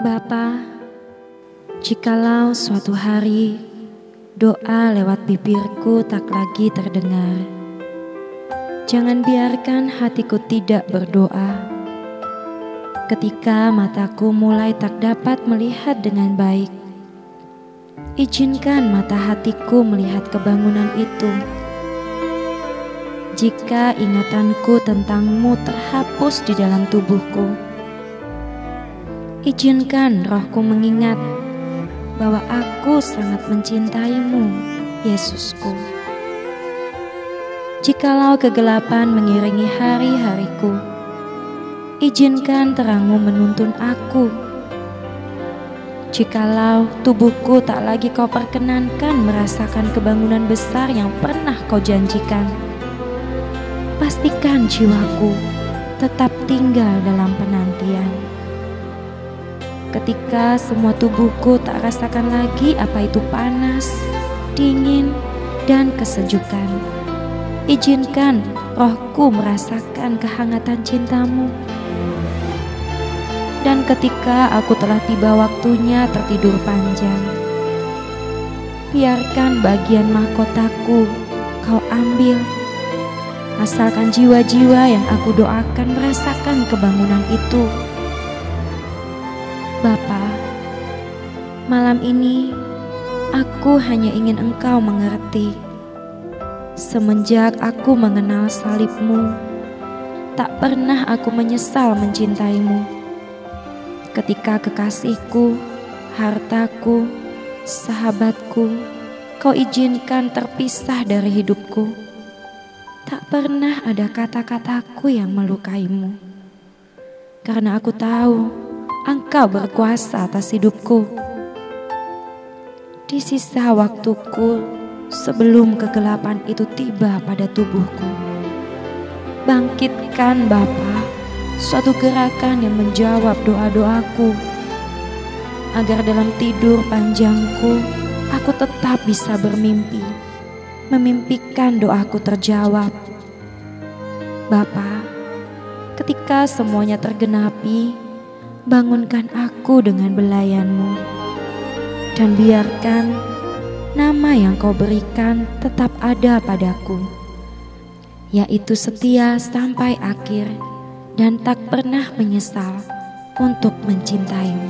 Bapa, jikalau suatu hari doa lewat bibirku tak lagi terdengar, jangan biarkan hatiku tidak berdoa. Ketika mataku mulai tak dapat melihat dengan baik, izinkan mata hatiku melihat kebangunan itu. Jika ingatanku tentangmu terhapus di dalam tubuhku, Izinkan rohku mengingat bahwa aku sangat mencintaimu, Yesusku. Jikalau kegelapan mengiringi hari-hariku, izinkan terangmu menuntun aku. Jikalau tubuhku tak lagi kau perkenankan merasakan kebangunan besar yang pernah kau janjikan, pastikan jiwaku tetap tinggal dalam penantian ketika semua tubuhku tak rasakan lagi apa itu panas, dingin, dan kesejukan. Izinkan rohku merasakan kehangatan cintamu. Dan ketika aku telah tiba waktunya tertidur panjang, biarkan bagian mahkotaku kau ambil. Asalkan jiwa-jiwa yang aku doakan merasakan kebangunan itu Bapa, malam ini aku hanya ingin engkau mengerti. Semenjak aku mengenal salibmu, tak pernah aku menyesal mencintaimu. Ketika kekasihku, hartaku, sahabatku, kau izinkan terpisah dari hidupku. Tak pernah ada kata-kataku yang melukaimu. Karena aku tahu Engkau berkuasa atas hidupku. Di sisa waktuku sebelum kegelapan itu tiba pada tubuhku. Bangkitkan Bapa suatu gerakan yang menjawab doa-doaku. Agar dalam tidur panjangku aku tetap bisa bermimpi. Memimpikan doaku terjawab. Bapa, ketika semuanya tergenapi, bangunkan aku dengan belayanmu, dan biarkan nama yang kau berikan tetap ada padaku, yaitu setia sampai akhir dan tak pernah menyesal untuk mencintaimu.